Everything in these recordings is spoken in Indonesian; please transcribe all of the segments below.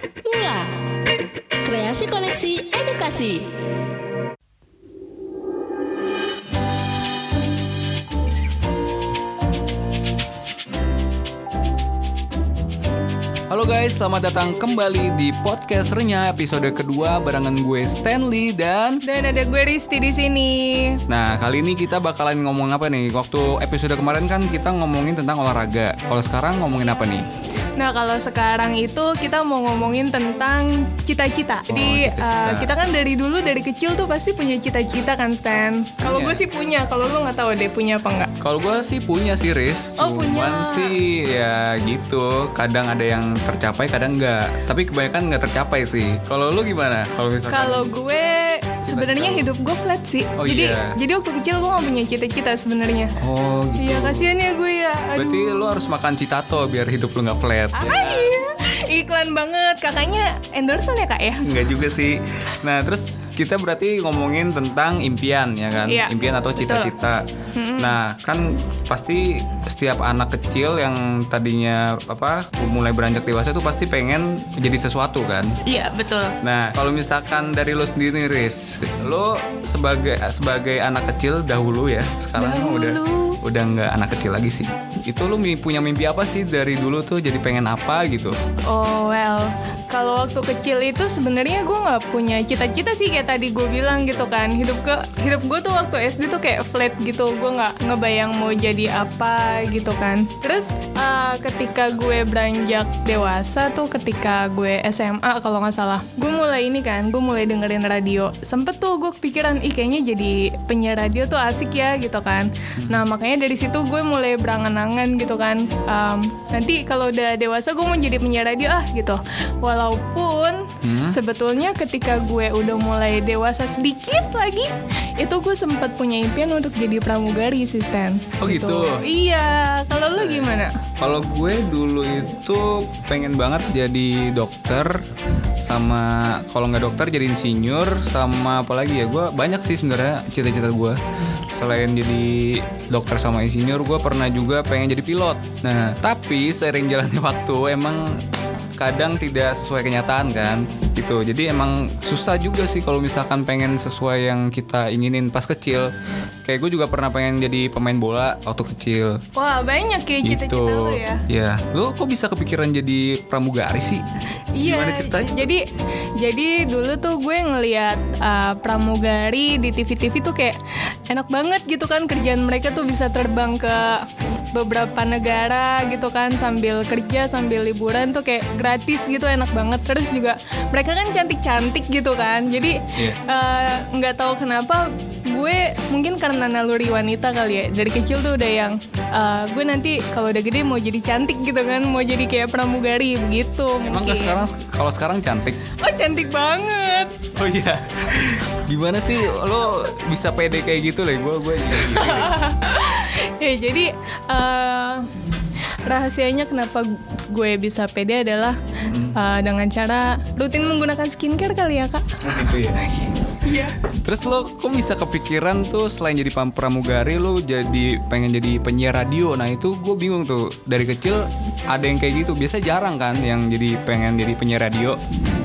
Mula Kreasi Koneksi Edukasi Halo guys, selamat datang kembali di podcast Renya episode kedua barengan gue Stanley dan Dan ada gue Risti di sini. Nah, kali ini kita bakalan ngomong apa nih? Waktu episode kemarin kan kita ngomongin tentang olahraga. Kalau sekarang ngomongin apa nih? Nah, kalau sekarang itu kita mau ngomongin tentang cita-cita. Jadi cita-cita. uh, kita kan dari dulu dari kecil tuh pasti punya cita-cita kan, Stan. Kalau Iya. gue sih punya, kalau lu nggak tahu deh punya apa nggak. Kalau gue sih punya sih, Riz. Oh, Cuman punya. sih ya gitu. Kadang ada yang tercapai, kadang enggak. Tapi kebanyakan nggak tercapai sih. Kalau lu gimana? Kalau misalkan Kalau gue sebenarnya hidup gue flat sih. Oh, jadi iya. jadi waktu kecil gue nggak punya cita-cita sebenarnya. Oh, gitu. Iya kasihan ya gue ya. Aduh. Berarti lu harus makan citato biar hidup lu nggak flat. Ya iya. Iklan banget. Kakaknya endorsean ya kak ya? Enggak juga sih. Nah, terus kita berarti ngomongin tentang impian ya kan? Iya, Impian atau cita-cita. Nah, kan pasti setiap anak kecil yang tadinya apa mulai beranjak dewasa itu pasti pengen jadi sesuatu kan? Iya betul. Nah, kalau misalkan dari lo sendiri, Riz, lo sebagai sebagai anak kecil dahulu ya, sekarang mah udah Dahulu. udah nggak anak kecil lagi sih. Itu lo punya mimpi apa sih dari dulu tuh jadi pengen apa gitu? Oh well, kalau waktu kecil itu sebenarnya gue nggak punya cita-cita sih kayak tadi gue bilang gitu kan. Hidup gue hidup gue tuh waktu SD tuh kayak flat gitu. Gue nggak ngebayang mau jadi apa gitu kan. Terus uh, ketika gue beranjak dewasa tuh ketika gue SMA kalau nggak salah, gue mulai ini kan, gue mulai dengerin radio. Sempet tuh gue kepikiran, ih kayaknya jadi penyiar radio tuh asik ya gitu kan. Nah makanya dari situ gue mulai berangan-angan gitu kan. Um, nanti kalau udah dewasa gue mau jadi penyiar radio ah gitu. Walaupun Hmm? sebetulnya ketika gue udah mulai dewasa sedikit lagi, itu gue sempat punya impian untuk jadi pramugari sih Stan. Oh, gitu? Iya. Kalau lu gimana? Kalau gue dulu itu pengen banget jadi dokter sama kalau nggak dokter jadi insinyur sama apalagi ya gue banyak sih sebenarnya cita-cita gue selain jadi dokter sama insinyur gue pernah juga pengen jadi pilot nah tapi seiring jalannya waktu emang kadang tidak sesuai kenyataan kan gitu jadi emang susah juga sih kalau misalkan pengen sesuai yang kita inginin pas kecil kayak gue juga pernah pengen jadi pemain bola waktu kecil Wah banyak ya cita-cita gitu. lu ya. Iya. Lu kok bisa kepikiran jadi pramugari sih? Iya. Gimana ceritanya? Jadi jadi dulu tuh gue ngelihat uh, pramugari di TV-TV tuh kayak enak banget gitu kan kerjaan mereka tuh bisa terbang ke beberapa negara gitu kan sambil kerja sambil liburan tuh kayak gratis gitu enak banget terus juga mereka kan cantik-cantik gitu kan jadi Iya. uh, nggak tahu kenapa gue mungkin karena naluri wanita kali ya dari kecil tuh udah yang uh, gue nanti kalau udah gede mau jadi cantik gitu kan mau jadi kayak pramugari begitu Emang mungkin. gak sekarang kalau sekarang cantik? oh cantik banget Oh iya. Gimana sih lo bisa pede kayak gitu lah? Gue gue. ya jadi uh, rahasianya kenapa gue bisa pede adalah uh, dengan cara rutin menggunakan skincare kali ya kak. Gitu ya. Iya Terus lo kok bisa kepikiran tuh selain jadi pramugari lo jadi pengen jadi penyiar radio. Nah itu gue bingung tuh dari kecil ada yang kayak gitu. Biasa jarang kan yang jadi pengen jadi penyiar radio.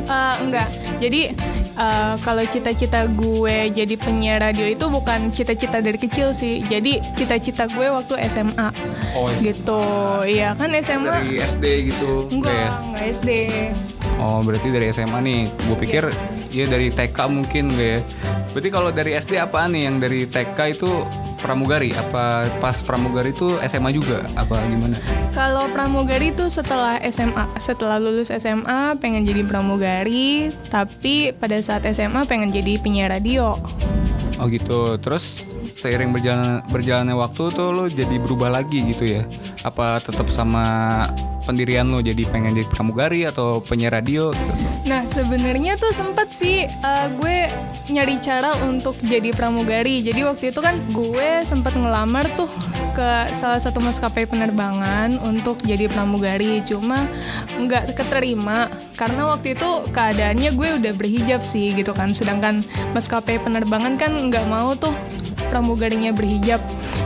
Uh, enggak. Jadi uh, kalau cita-cita gue jadi penyiar radio itu bukan cita-cita dari kecil sih. Jadi cita-cita gue waktu SMA. Oh, Gitu. Iya kan SMA? Dari SD gitu. Enggak, kayak. enggak SD. Oh berarti dari SMA nih. Gue pikir ya dari TK mungkin gak ya. Berarti kalau dari SD apaan nih yang dari TK itu pramugari? Apa pas pramugari itu SMA juga? Apa gimana? Kalau pramugari itu setelah SMA, setelah lulus SMA pengen jadi pramugari, tapi pada saat SMA pengen jadi penyiar radio. Oh gitu. Terus seiring berjalan berjalannya waktu tuh lo jadi berubah lagi gitu ya? Apa tetap sama pendirian lo jadi pengen jadi pramugari atau penyiar radio gitu? Nah sebenarnya tuh sempet sih uh, gue nyari cara untuk jadi pramugari. Jadi waktu itu kan gue sempet ngelamar tuh ke salah satu maskapai penerbangan untuk jadi pramugari. Cuma nggak keterima karena waktu itu keadaannya gue udah berhijab sih gitu kan. Sedangkan maskapai penerbangan kan nggak mau tuh pramugarinya berhijab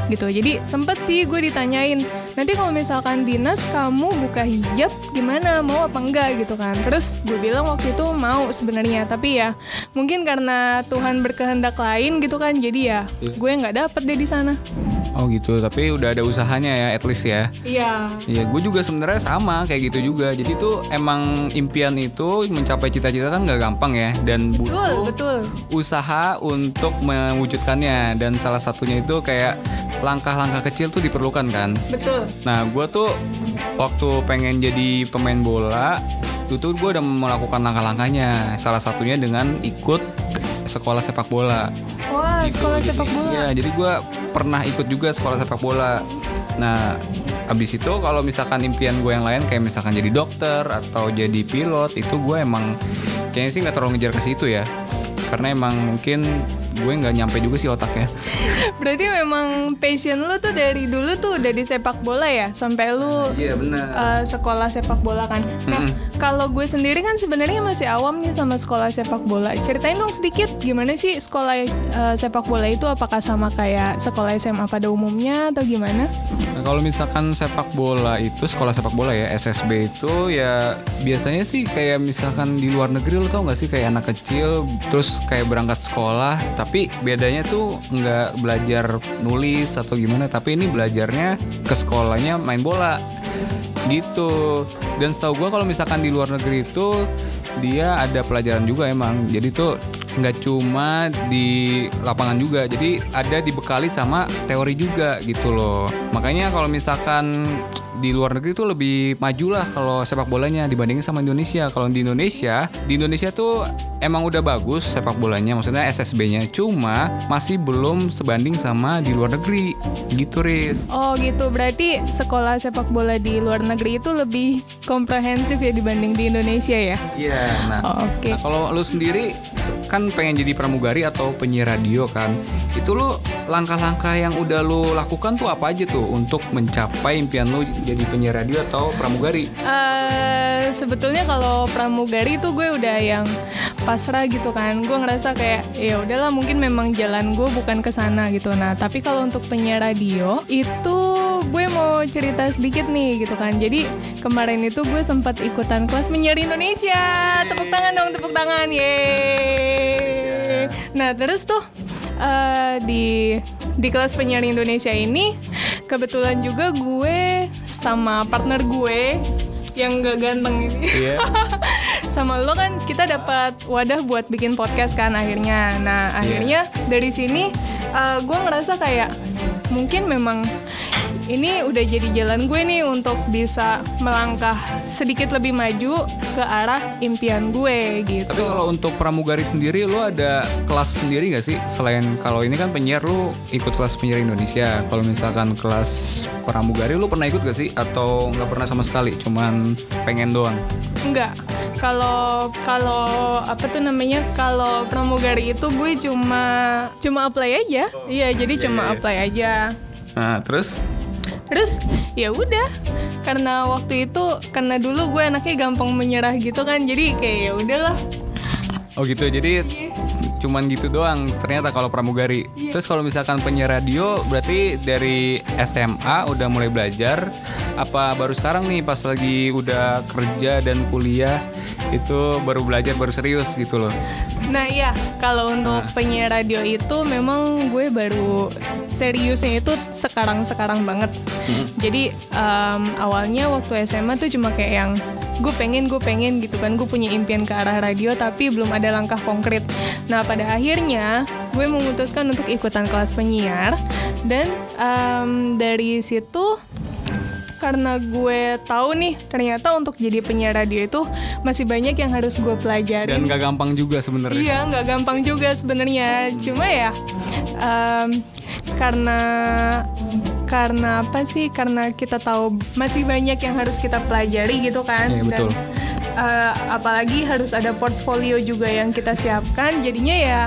gitu. Jadi sempet sih gue ditanyain nanti kalau misalkan dinas kamu buka hijab gimana mau apa enggak gitu kan terus gue bilang waktu itu mau sebenarnya tapi ya mungkin karena Tuhan berkehendak lain gitu kan jadi ya Iya. gue nggak dapet deh di sana Oh gitu, tapi udah ada usahanya ya, at least ya. iya Iya, gue juga sebenarnya sama kayak gitu juga. Jadi tuh emang impian itu mencapai cita-cita kan nggak gampang ya, dan betul butuh betul usaha untuk mewujudkannya. Dan salah satunya itu kayak langkah-langkah kecil tuh diperlukan kan. betul Nah, gue tuh waktu pengen jadi pemain bola, itu tuh gue udah melakukan langkah-langkahnya. Salah satunya dengan ikut sekolah sepak bola. wah Gitu. sekolah Jadi- sepak bola Iya, jadi gue pernah ikut juga sekolah sepak bola. Nah, abis itu kalau misalkan impian gue yang lain kayak misalkan jadi dokter atau jadi pilot, itu gue emang kayaknya sih nggak terlalu ngejar ke situ ya. Karena emang mungkin gue nggak nyampe juga sih otaknya. berarti memang passion lu tuh dari dulu tuh udah di sepak bola ya sampai lu Iya benar. uh, sekolah sepak bola kan. Nah, Mm-mm. kalau gue sendiri kan sebenarnya masih awam nih sama sekolah sepak bola. Ceritain dong sedikit gimana sih sekolah uh, sepak bola itu apakah sama kayak sekolah SMA pada umumnya atau gimana? Nah, kalau misalkan sepak bola itu sekolah sepak bola ya SSB itu ya biasanya sih kayak misalkan di luar negeri lo tau gak sih kayak anak kecil terus kayak berangkat sekolah tapi bedanya tuh nggak belajar nulis atau gimana tapi ini belajarnya ke sekolahnya main bola. Gitu. Dan setahu gua kalau misalkan di luar negeri itu dia ada pelajaran juga emang. Jadi tuh nggak cuma di lapangan juga jadi ada dibekali sama teori juga gitu loh. Makanya kalau misalkan di luar negeri tuh lebih maju lah kalau sepak bolanya dibandingin sama Indonesia. Kalau di Indonesia di Indonesia tuh emang udah bagus sepak bolanya maksudnya SSB-nya cuma masih belum sebanding sama di luar negeri. Gitu Riz. Oh gitu, berarti sekolah sepak bola di luar negeri itu lebih komprehensif ya dibanding di Indonesia ya? Iya, nah, Oh, Oke. nah, kalau lu sendiri kan pengen jadi pramugari atau penyiar radio kan, itu lu langkah-langkah yang udah lu lakukan tuh apa aja tuh untuk mencapai impian lu jadi penyiar radio atau pramugari? Eh, sebetulnya kalau pramugari itu gue udah yang pasrah gitu kan. Gue ngerasa kayak ya udahlah mungkin memang jalan gue bukan ke sana gitu. Nah tapi kalau untuk penyiar radio itu gue mau cerita sedikit nih gitu kan. Jadi kemarin itu gue sempat ikutan kelas penyiar Indonesia. Tepuk tangan dong tepuk tangan. Yeay. Nah terus tuh eh, di di kelas penyiar Indonesia ini kebetulan juga gue sama partner gue yang gak ganteng ini. Iya. sama lo kan kita dapat wadah buat bikin podcast kan akhirnya. Nah akhirnya dari sini uh, gue ngerasa kayak mungkin memang ini udah jadi jalan gue nih untuk bisa melangkah sedikit lebih maju ke arah impian gue gitu Tapi kalau untuk pramugari sendiri lu ada kelas sendiri gak sih? Selain kalau ini kan penyiar lu ikut kelas penyiar Indonesia. Kalau misalkan kelas pramugari lu pernah ikut gak sih? Atau nggak pernah sama sekali? Cuman pengen doang? Enggak. Kalau kalau apa tuh namanya? Kalau pramugari itu gue cuma cuma apply aja. Iya, jadi cuma iya. apply aja. Nah, terus? Terus ya udah karena waktu itu karena dulu gue anaknya gampang menyerah gitu kan. Jadi kayak ya udahlah. Oh gitu, jadi cuman gitu doang ternyata kalau pramugari. Terus kalau misalkan penyiar radio berarti dari SMA udah mulai belajar apa baru sekarang nih pas lagi udah kerja dan kuliah itu baru belajar baru serius gitu loh. Nah iya, kalau untuk penyiar radio itu memang gue baru seriusnya itu sekarang-sekarang banget. Jadi em, awalnya waktu SMA tuh cuma kayak yang gue pengen, gue pengen gitu kan, gue punya impian ke arah radio tapi belum ada langkah konkret. Nah pada akhirnya gue memutuskan untuk ikutan kelas penyiar dan em, dari situ karena gue tahu nih ternyata untuk jadi penyiar radio itu masih banyak yang harus gue pelajari. Dan gak gampang juga sebenarnya. Iya, nggak gampang juga sebenarnya. Cuma ya em, karena karena apa sih? Karena kita tahu masih banyak yang harus kita pelajari gitu kan. Iya, betul. eh, apalagi harus ada portfolio juga yang kita siapkan. Jadinya ya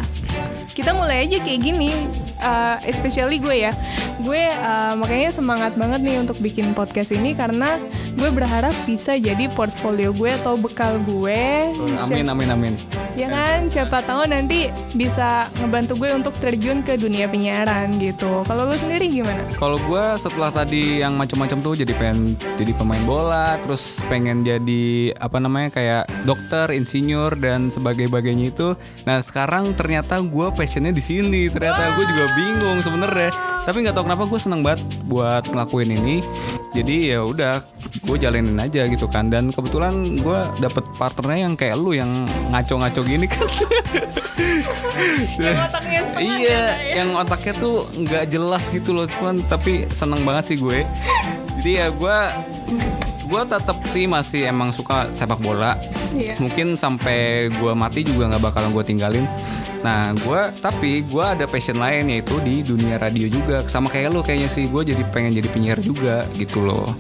kita mulai aja kayak gini. uh, especially gue ya, gue uh, makanya semangat banget nih untuk bikin podcast ini karena gue berharap bisa jadi portfolio gue atau bekal gue. Amin amin amin. Ya kan, siapa tahu nanti bisa ngebantu gue untuk terjun ke dunia penyiaran gitu. Kalau lu sendiri gimana? Kalau gue setelah tadi yang macam-macam tuh jadi pengen jadi pemain bola, terus pengen jadi apa namanya kayak dokter, insinyur dan sebagainya itu. Nah sekarang ternyata gue passionnya di sini. Ternyata gue juga bingung sebenarnya. Tapi nggak tahu kenapa gue seneng banget buat ngelakuin ini. Jadi ya udah gue jalanin aja gitu kan. Dan kebetulan gue dapet partnernya yang kayak lu yang ngaco-ngaco gini kan. Yang otaknya setengah iya, ya, ya? yang otaknya tuh nggak jelas gitu loh, cuman tapi seneng banget sih gue. Jadi ya gue gue tetap sih masih emang suka sepak bola. Iya. Mungkin sampai gue mati juga nggak bakalan gue tinggalin. Nah, gue tapi gue ada passion lain yaitu di dunia radio juga. Sama kayak lo kayaknya sih, gue jadi pengen jadi penyiar juga gitu loh.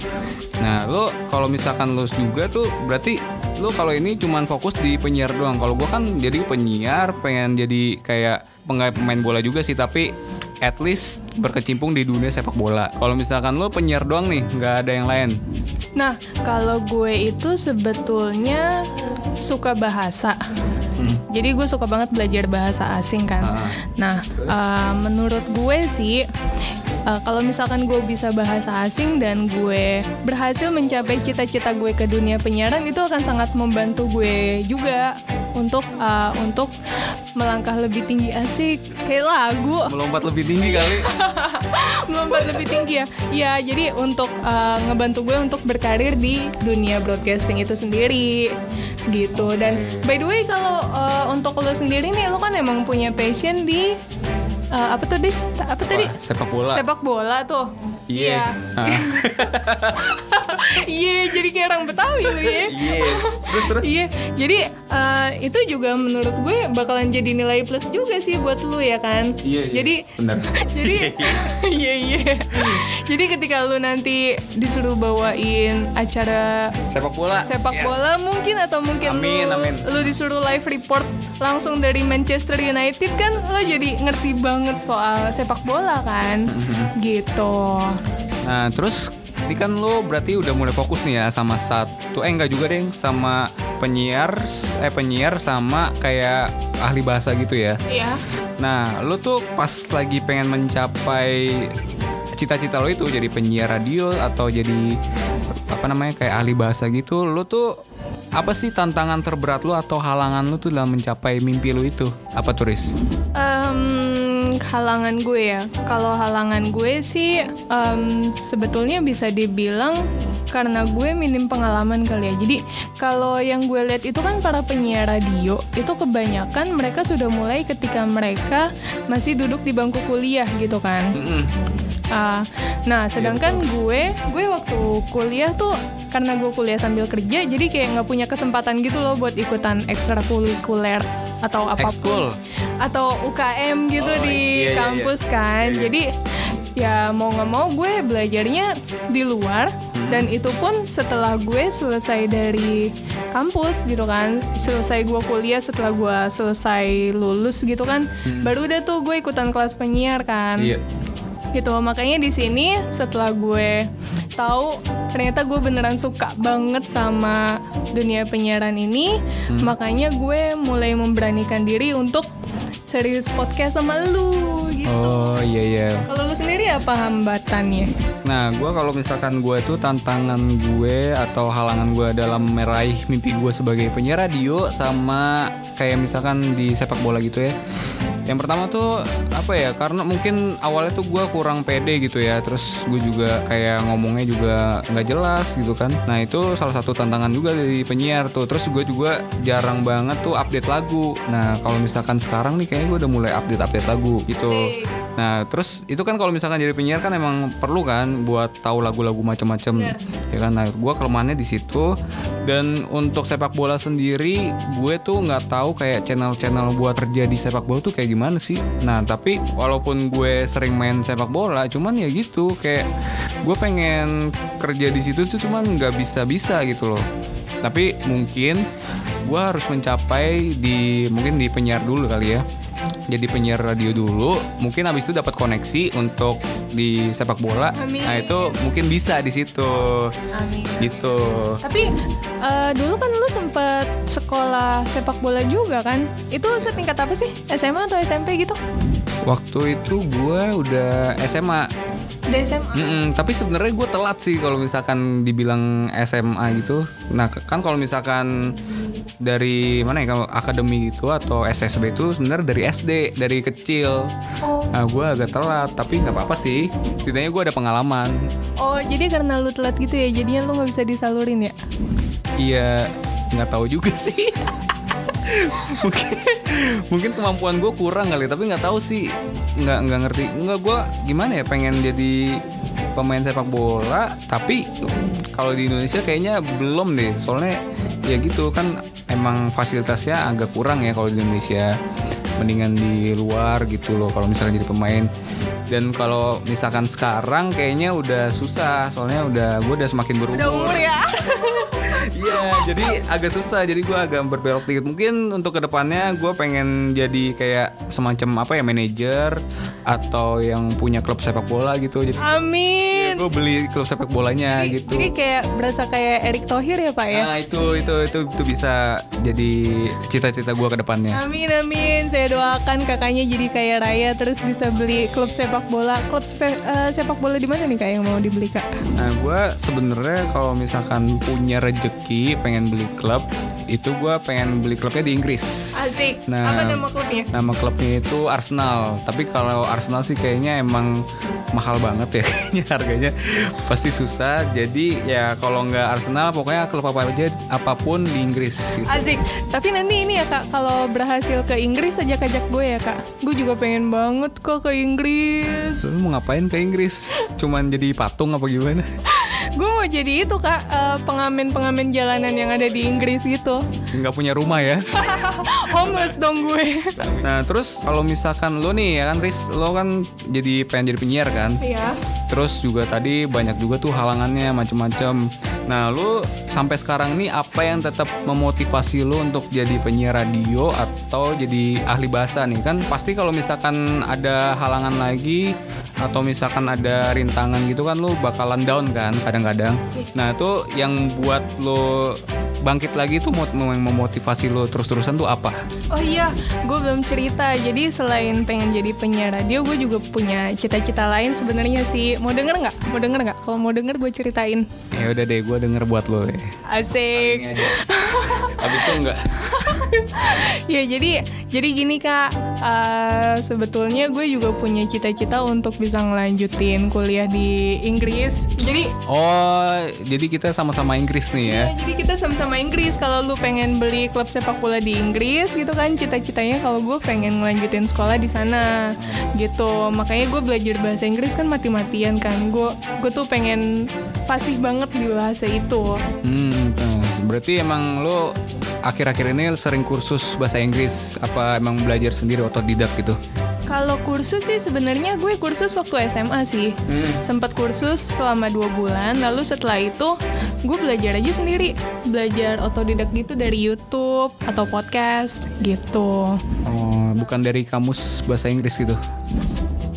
Nah, lo kalau misalkan lo juga tuh berarti lo kalau ini cuman fokus di penyiar doang. Kalau gue kan jadi penyiar, pengen jadi kayak penggawe pemain bola juga sih, tapi at least berkecimpung di dunia sepak bola. Kalau misalkan lo penyiar doang nih, nggak ada yang lain. Nah, kalau gue itu sebetulnya suka bahasa. Jadi gue suka banget belajar bahasa asing kan. Ah. Nah, uh, menurut gue sih uh, kalau misalkan gue bisa bahasa asing dan gue berhasil mencapai cita-cita gue ke dunia penyiaran itu akan sangat membantu gue juga untuk uh, untuk melangkah lebih tinggi asik kayak lagu Melompat lebih tinggi kali. melompat lebih tinggi ya. Ya, jadi untuk uh, ngebantu gue untuk berkarir di dunia broadcasting itu sendiri gitu. Dan by the way kalau uh, untuk lo sendiri nih lo kan emang punya passion di uh, apa tuh deh? Apa tadi? Wah, sepak bola. Sepak bola tuh. Iya. Ah. Iya, jadi kayak orang Betawi lu ya. Iya. Terus terus. Iya, jadi uh, itu juga menurut gue bakalan jadi nilai plus juga sih buat lu ya kan. Iya, iya. Jadi Benar. jadi iya iya. Jadi ketika lu nanti disuruh bawain acara Sepak bola. sepak Yes. bola mungkin atau mungkin Amin, lu amin. lu disuruh live report langsung dari Manchester United kan lo jadi ngerti banget soal sepak bola kan. Mm-hmm. Gitu. Nah, terus ini kan lo berarti udah mulai fokus nih ya sama satu eh enggak juga deh sama penyiar eh penyiar sama kayak ahli bahasa gitu ya. Iya. Nah, lo tuh pas lagi pengen mencapai cita-cita lo itu jadi penyiar radio atau jadi apa namanya kayak ahli bahasa gitu, lo tuh apa sih tantangan terberat lo atau halangan lo tuh dalam mencapai mimpi lo itu? Apa turis? Em, halangan gue ya. Kalau halangan gue sih em, sebetulnya bisa dibilang karena gue minim pengalaman kali ya. Jadi kalau yang gue lihat itu kan para penyiar radio itu kebanyakan mereka sudah mulai ketika mereka masih duduk di bangku kuliah gitu kan. Ah, nah, sedangkan gue, gue waktu kuliah tuh karena gue kuliah sambil kerja, jadi kayak nggak punya kesempatan gitu loh buat ikutan ekstrakurikuler atau apa pun, Ekskul. atau UKM gitu Oh, di iya, iya, kampus iya. kan. Iya, iya. Jadi ya mau nggak mau gue belajarnya di luar Hmm. dan itu pun setelah gue selesai dari kampus gitu kan selesai gue kuliah setelah gue selesai lulus gitu kan baru udah tuh gue ikutan kelas penyiar kan Hmm. Iya. Gitu makanya di sini setelah gue tahu ternyata gue beneran suka banget sama dunia penyiaran ini Hmm. makanya gue mulai memberanikan diri untuk serius podcast sama lu gitu Oh iya iya. kalau lu sendiri apa hambatannya Nah, gue kalau misalkan gue itu tantangan gue atau halangan gue dalam meraih mimpi gue sebagai penyiar radio sama kayak misalkan di sepak bola gitu ya. Yang pertama tuh apa ya? Karena mungkin awalnya tuh gue kurang pede gitu ya. Terus gue juga kayak ngomongnya juga nggak jelas gitu kan. Nah itu salah satu tantangan juga dari penyiar tuh. Terus gue juga jarang banget tuh update lagu. Nah kalau misalkan sekarang nih kayaknya gue udah mulai update update lagu gitu. Nah, terus itu kan kalau misalkan jadi penyiar kan emang perlu kan buat tahu lagu-lagu macam-macam. Ya kan. Nah, gua kelemahannya di situ. Dan untuk sepak bola sendiri, gue tuh nggak tahu kayak channel-channel buat kerja di sepak bola tuh kayak gimana sih. Nah, tapi walaupun gue sering main sepak bola, cuman ya gitu kayak gue pengen kerja di situ tuh cuman nggak bisa-bisa gitu loh. Tapi mungkin gue harus mencapai di mungkin di penyiar dulu kali ya jadi penyiar radio dulu, mungkin habis itu dapat koneksi untuk di sepak bola. Amin. Nah, itu mungkin bisa di situ. Amin. Gitu. Tapi eh, dulu kan lu sempet sekolah sepak bola juga kan? Itu setingkat apa sih? SMA atau SMP gitu? Waktu itu gue udah SMA. Udah SMA. Mm-mm, tapi sebenarnya gue telat sih kalau misalkan dibilang SMA gitu. Nah kan kalau misalkan dari mana ya kalau akademi gitu atau SSB itu sebenarnya dari SD dari kecil. Oh. Nah gue agak telat tapi nggak apa-apa sih. Setidaknya gue ada pengalaman. Oh, jadi karena lu telat gitu ya, jadinya lu nggak bisa disalurin ya? Iya nggak tahu juga sih. Mungkin mungkin kemampuan gue kurang kali tapi nggak tahu sih. Nggak nggak ngerti. Nggak gue gimana ya pengen jadi pemain sepak bola tapi kalau di Indonesia kayaknya belum deh. Soalnya ya gitu kan emang fasilitasnya agak kurang ya kalau di Indonesia. Mendingan di luar gitu loh kalau misalkan jadi pemain. Dan kalau misalkan sekarang kayaknya udah susah soalnya udah gue udah semakin berumur. ya? Iya, jadi agak susah. Jadi gue agak berbelok dikit. Mungkin untuk ke depannya gue pengen jadi kayak semacam apa ya manajer atau yang punya klub sepak bola gitu. Jadi Amin. gue beli klub sepak bolanya Jadi, gitu. jadi kayak berasa kayak Erick Thohir ya Pak ya? Nah itu itu itu itu bisa jadi cita-cita gue ke depannya. Amin amin. Saya doakan kakaknya jadi kaya raya terus bisa beli klub sepak bola. Klub sepe- eh, sepak bola di mana nih kak yang mau dibeli kak? Nah gue sebenarnya kalau misalkan punya rejeki pengen beli klub itu gue pengen beli klubnya di Inggris. Asik. Nah, Apa nama klubnya? Nama klubnya itu Arsenal. Tapi kalau Arsenal sih kayaknya emang mahal banget ya kayaknya harganya pasti susah. Jadi ya kalau nggak Arsenal pokoknya klub apa aja apa pun di Inggris. Gitu. Asik. Tapi nanti ini ya kak, kalau berhasil ke Inggris ajak-ajak gue ya kak. Gue juga pengen banget kok ke Inggris. Lu mau ngapain ke Inggris? Cuman jadi patung apa gimana? gue mau jadi itu kak, eh, pengamen-pengamen jalanan yang ada di Inggris gitu. Nggak punya rumah ya? Homeless dong gue. Nah terus kalau misalkan lo nih ya kan Riz, lo kan jadi pengen jadi penyiar kan? Iya. Terus juga tadi banyak juga tuh halangannya macem-macem. Nah, lu sampai sekarang nih apa yang tetap memotivasi lu untuk jadi penyiar radio atau jadi ahli bahasa nih? Kan pasti kalau misalkan ada halangan lagi atau misalkan ada rintangan gitu kan lu bakalan down kan kadang-kadang. Nah, itu yang buat lu bangkit lagi mot- mem- memotivasi lu terus-terusan tuh apa? Oh iya, gue belum cerita. Jadi selain pengen jadi penyiar radio, gue juga punya cita-cita lain sebenarnya sih. Mau denger nggak? Mau denger nggak? Kalau mau denger gue ceritain. Ya udah deh, gue denger buat lo deh. Asik. Habis itu enggak? ya jadi jadi gini kak, Eh, sebetulnya gue juga punya cita-cita untuk bisa ngelanjutin kuliah di Inggris. Jadi Oh, jadi kita sama-sama Inggris nih ya. Ya, jadi kita sama-sama Inggris. Kalau lu pengen beli klub sepak bola di Inggris gitu kan, cita-citanya kalau gue pengen ngelanjutin sekolah di sana gitu. Makanya gue belajar bahasa Inggris kan mati-matian kan. Gue gue tuh pengen fasih banget di bahasa itu. Hmm, nah, berarti emang lo akhir-akhir ini sering kursus bahasa Inggris apa emang belajar sendiri otodidak gitu? Kalau kursus sih sebenarnya gue kursus waktu SMA sih. Sempat kursus selama dua bulan. Lalu setelah itu gue belajar aja sendiri, belajar otodidak gitu dari YouTube atau podcast gitu. Oh, bukan dari kamus bahasa Inggris gitu?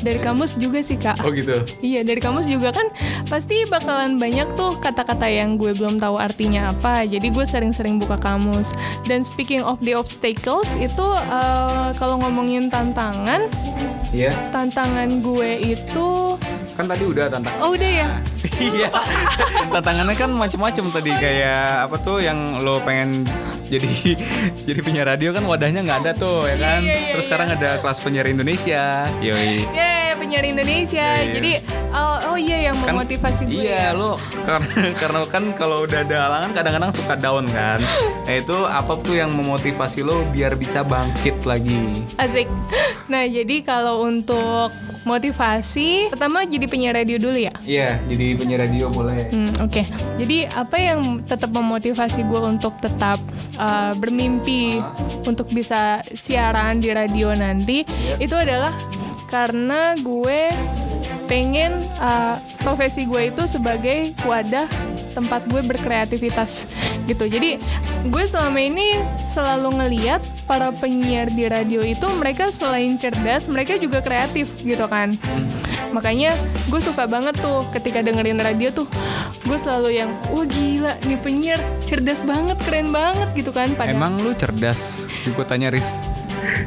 Dari kamus juga sih kak. Oh gitu. Iya dari kamus juga kan pasti bakalan banyak tuh kata-kata yang gue belum tahu artinya apa. Jadi gue sering-sering buka kamus. Dan speaking of the obstacles itu eh, kalau ngomongin tantangan, Iya. tantangan gue itu Kan tadi udah tantang. oh udah ya. Iya. Tantangannya kan macam-macam tadi kayak apa tuh yang lo pengen jadi jadi penyiar radio kan wadahnya nggak ada tuh ya kan. Iya, iya, Terus iya. sekarang ada kelas penyiar Indonesia. Yoi. Yeay, penyiar Indonesia. Iya, iya. Jadi oh, oh iya yang Kan- memotivasi gue. Iya, ya. lo karena karena kan kalau udah ada halangan kadang-kadang suka down kan. Nah itu apa tuh yang memotivasi lo biar bisa bangkit lagi? Asik. Nah, jadi kalau untuk motivasi, pertama jadi penyiar radio dulu ya. Iya, jadi penyiar radio boleh. Hmm, Oke, jadi apa yang tetap memotivasi gue untuk tetap uh, bermimpi untuk bisa siaran di radio nanti itu adalah karena gue pengen uh, profesi gue itu sebagai wadah tempat gue berkreativitas. gitu jadi gue selama ini selalu ngeliat para penyiar di radio itu mereka selain cerdas mereka juga kreatif gitu kan makanya gue suka banget tuh ketika dengerin radio tuh gue selalu yang wah gila nih penyiar cerdas banget keren banget gitu kan padahal Emang lu cerdas? Gue tanya Riz.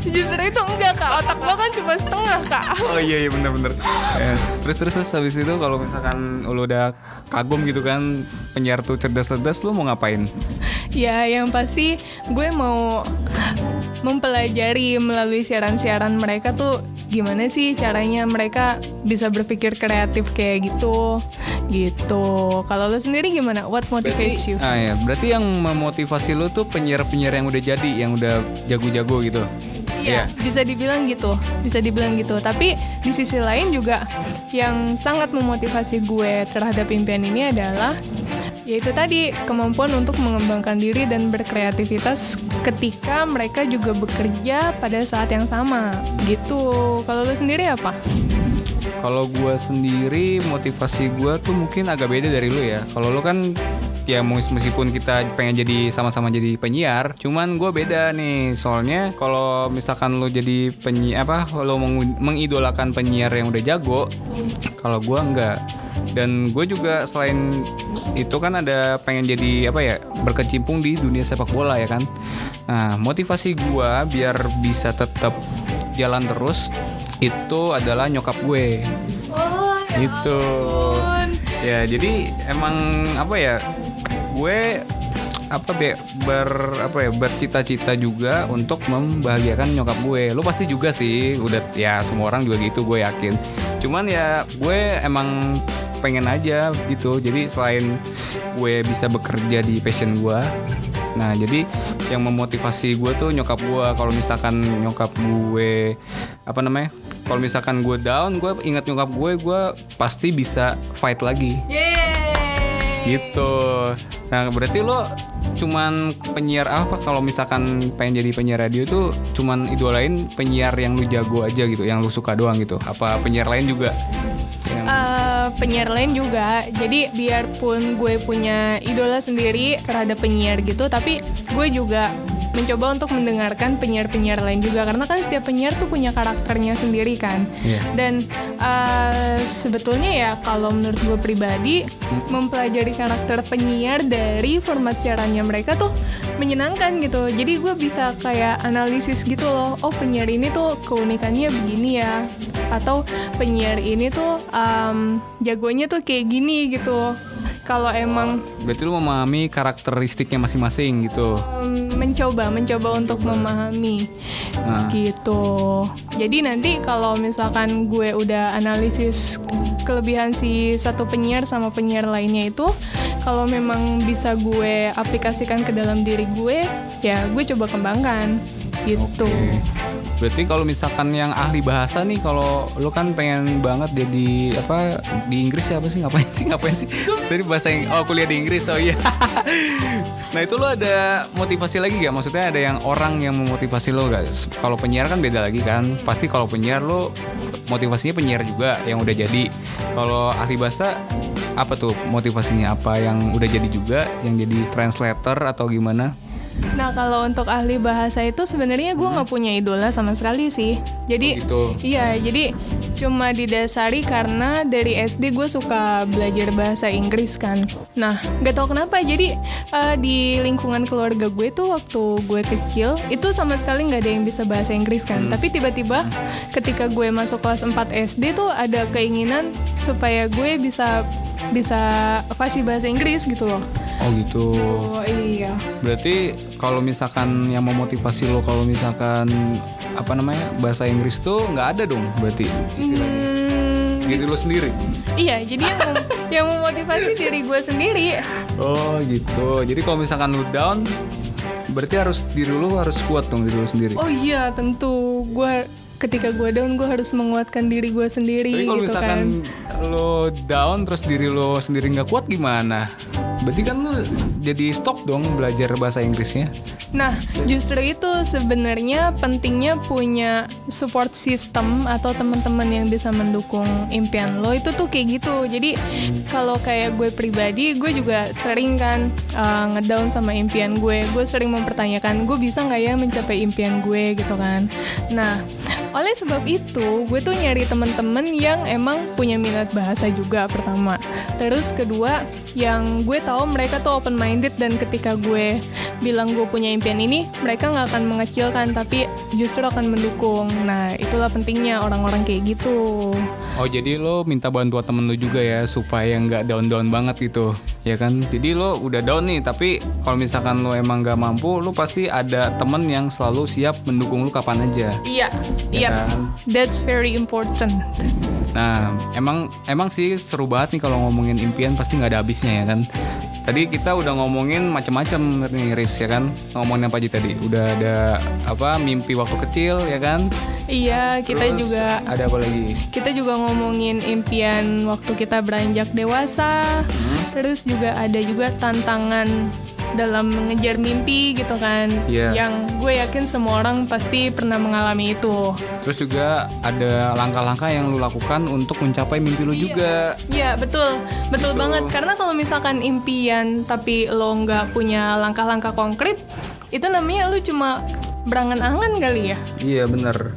Justru itu enggak kak otak gue kan cuma setengah kak Oh iya iya bener-bener. Ya, terus terus terus habis itu kalau misalkan lu udah kagum gitu kan penyiar tuh cerdas-cerdas lu mau ngapain? Ya, yang pasti gue mau mempelajari melalui siaran-siaran mereka tuh gimana sih caranya mereka bisa berpikir kreatif kayak gitu. Gitu. Kalau lo sendiri gimana? What motivates you? Ah ya, berarti yang memotivasi lu tuh penyiar-penyiar yang udah jadi, yang udah jago-jago gitu. Iya, bisa dibilang gitu, bisa dibilang gitu. Tapi di sisi lain juga yang sangat memotivasi gue terhadap impian ini adalah yaitu tadi kemampuan untuk mengembangkan diri dan berkreativitas ketika mereka juga bekerja pada saat yang sama gitu. Kalau lu sendiri apa? Kalau gue sendiri motivasi gue tuh mungkin agak beda dari lu ya. Kalau lu kan ya meskipun kita pengen jadi sama-sama jadi penyiar, cuman gue beda nih. Soalnya kalau misalkan lu jadi penyiar apa, lo mengu- mengidolakan penyiar yang udah jago, kalau gue enggak. Dan gue juga selain itu kan ada pengen jadi apa ya berkecimpung di dunia sepak bola ya kan. Nah motivasi gue biar bisa tetap jalan terus itu adalah nyokap gue Oh, gitu ya jadi emang apa ya gue apa be, ber apa ya bercita-cita juga untuk membahagiakan nyokap gue. Lu pasti juga sih udah ya semua orang juga gitu gue yakin. Cuman ya gue emang pengen aja gitu. Jadi selain gue bisa bekerja di passion gue nah jadi yang memotivasi gue tuh nyokap gue. Kalau misalkan nyokap gue apa namanya kalau misalkan gue down gue ingat nyokap gue gue pasti bisa fight lagi. Yeay. Gitu. Nah berarti lo cuman penyiar apa? Kalau misalkan pengen jadi penyiar radio tuh cuman idolain penyiar yang lu jago aja gitu yang lu suka doang gitu. Apa penyiar lain juga Eh, penyiar lain juga. Jadi biarpun gue punya idola sendiri terhadap penyiar gitu, tapi gue juga mencoba untuk mendengarkan penyiar-penyiar lain juga karena kan setiap penyiar tuh punya karakternya sendiri kan. Iya. Dan eh, sebetulnya ya kalau menurut gue pribadi mempelajari karakter penyiar dari format siarannya mereka tuh menyenangkan gitu. Jadi gue bisa kayak analisis gitu loh. Oh penyiar ini tuh keunikannya begini ya. Atau penyiar ini tuh em, jagonya tuh kayak gini gitu. Kalau emang berarti lu memahami karakteristiknya masing-masing gitu em, mencoba mencoba untuk memahami Nah. gitu. Jadi nanti kalau misalkan gue udah analisis kelebihan si satu penyiar sama penyiar lainnya itu, kalau memang bisa gue aplikasikan ke dalam diri gue, ya gue coba kembangkan gitu. Oke. Berarti kalau misalkan yang ahli bahasa nih, kalau lu kan pengen banget jadi apa di Inggris ya apa sih ngapain sih ngapain sih? Tadi bahasa Ing- oh kuliah di Inggris oh iya. nah itu lo ada motivasi lagi gak? Maksudnya ada yang orang yang memotivasi lo gak? Kalau penyiar kan beda lagi kan. Pasti kalau penyiar lo motivasinya penyiar juga yang udah jadi. Kalau ahli bahasa apa tuh motivasinya apa yang udah jadi juga yang jadi translator atau gimana? Nah kalau untuk ahli bahasa itu sebenarnya gue nggak punya idola sama sekali sih. Jadi Oh, gitu. iya jadi cuma didasari karena dari SD gue suka belajar bahasa Inggris kan. Nah nggak tahu kenapa jadi eh, di lingkungan keluarga gue tuh waktu gue kecil itu sama sekali nggak ada yang bisa bahasa Inggris kan. Tapi tiba-tiba ketika gue masuk kelas 4 SD tuh ada keinginan supaya gue bisa bisa fasih bahasa Inggris gitu loh. Oh gitu. Oh iya. Berarti kalau misalkan yang memotivasi lo kalau misalkan apa namanya bahasa Inggris tuh nggak ada dong berarti istilahnya. Hmm, Diri lo sendiri. Iya, jadi yang, mem- yang memotivasi diri gue sendiri. Oh gitu. Jadi kalau misalkan lo down berarti harus diri lo harus kuat dong diri lo sendiri. Oh iya, tentu gue ketika gue down gue harus menguatkan diri gue sendiri Tapi kalau gitu misalkan kan. lo down terus diri lo sendiri nggak kuat gimana? Berarti kan lu jadi stop dong belajar bahasa Inggrisnya. Nah, justru itu sebenarnya pentingnya punya support system atau teman-teman yang bisa mendukung impian lo itu tuh kayak gitu. Jadi kalau kayak gue pribadi, gue juga sering kan uh, ngedown sama impian gue. Gue sering mempertanyakan, gue bisa nggak ya mencapai impian gue gitu kan. Nah, oleh sebab itu, gue tuh nyari teman-teman yang emang punya minat bahasa juga pertama. Terus kedua, yang gue tahu mereka tuh open minded dan ketika gue bilang gue punya impian ini, mereka nggak akan mengecilkan tapi justru akan mendukung. Nah, itulah pentingnya orang-orang kayak gitu. Oh jadi lo minta bantuan temen lo juga ya supaya nggak down down banget gitu ya kan jadi lo udah down nih tapi kalau misalkan lo emang nggak mampu lo pasti ada temen yang selalu siap mendukung lo kapan aja Iya, Ya iya. kan? That's very important. Nah, emang emang sih seru banget nih kalau ngomongin impian pasti nggak ada habisnya ya kan. Tadi kita udah ngomongin macam-macam nih Riz ya kan. Ngomongin apa aja tadi? Udah ada apa mimpi waktu kecil ya kan? Iya, kita Terus juga ada apa lagi? kita juga ngomongin impian waktu kita beranjak dewasa. Hmm. Terus juga ada juga tantangan dalam mengejar mimpi gitu kan. Iya. Yang gue yakin semua orang pasti pernah mengalami itu. Terus juga ada langkah-langkah yang lu lakukan untuk mencapai mimpi lu juga. Iya betul, betul Gitu. banget. Karena kalau misalkan impian tapi lo nggak punya langkah-langkah konkret, itu namanya lu cuma berangan-angan kali ya. Iya bener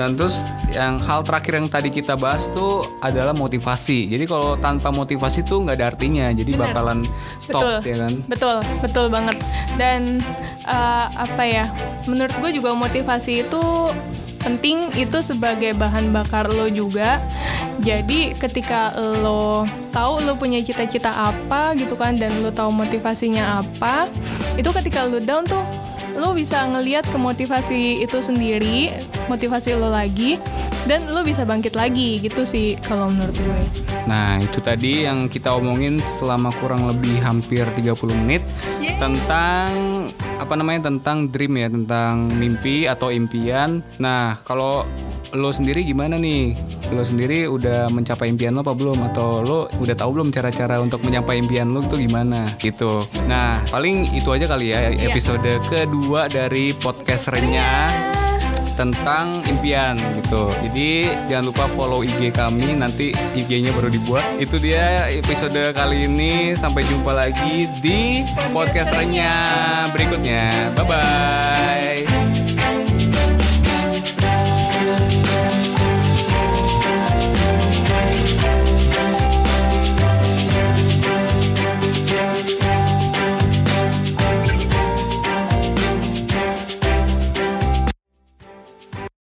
Dan terus yang hal terakhir yang tadi kita bahas tuh adalah motivasi. Jadi kalau tanpa motivasi tuh nggak ada artinya. Jadi Bener. bakalan stop betul, ya kan. Betul, betul banget. Dan uh, apa ya? Menurut gue juga motivasi itu penting itu sebagai bahan bakar lo juga. Jadi ketika lo tahu lo punya cita-cita apa gitu kan dan lo tahu motivasinya apa, itu ketika lo down tuh lo bisa ngeliat ke motivasi itu sendiri, motivasi lo lagi dan lo bisa bangkit lagi gitu sih kalau menurut gue. Nah itu tadi yang kita omongin selama kurang lebih hampir 30 menit Yeay. Tentang apa namanya tentang dream ya Tentang mimpi atau impian Nah kalau lo sendiri gimana nih? Lo sendiri udah mencapai impian lo apa belum? Atau lo udah tahu belum cara-cara untuk mencapai impian lo itu gimana? Gitu Nah paling itu aja kali ya Iya. episode kedua dari podcast Renyah tentang impian gitu. Jadi jangan lupa follow IG kami nanti IG-nya baru dibuat. Itu dia episode kali ini. Sampai jumpa lagi di podcast berikutnya. Bye bye.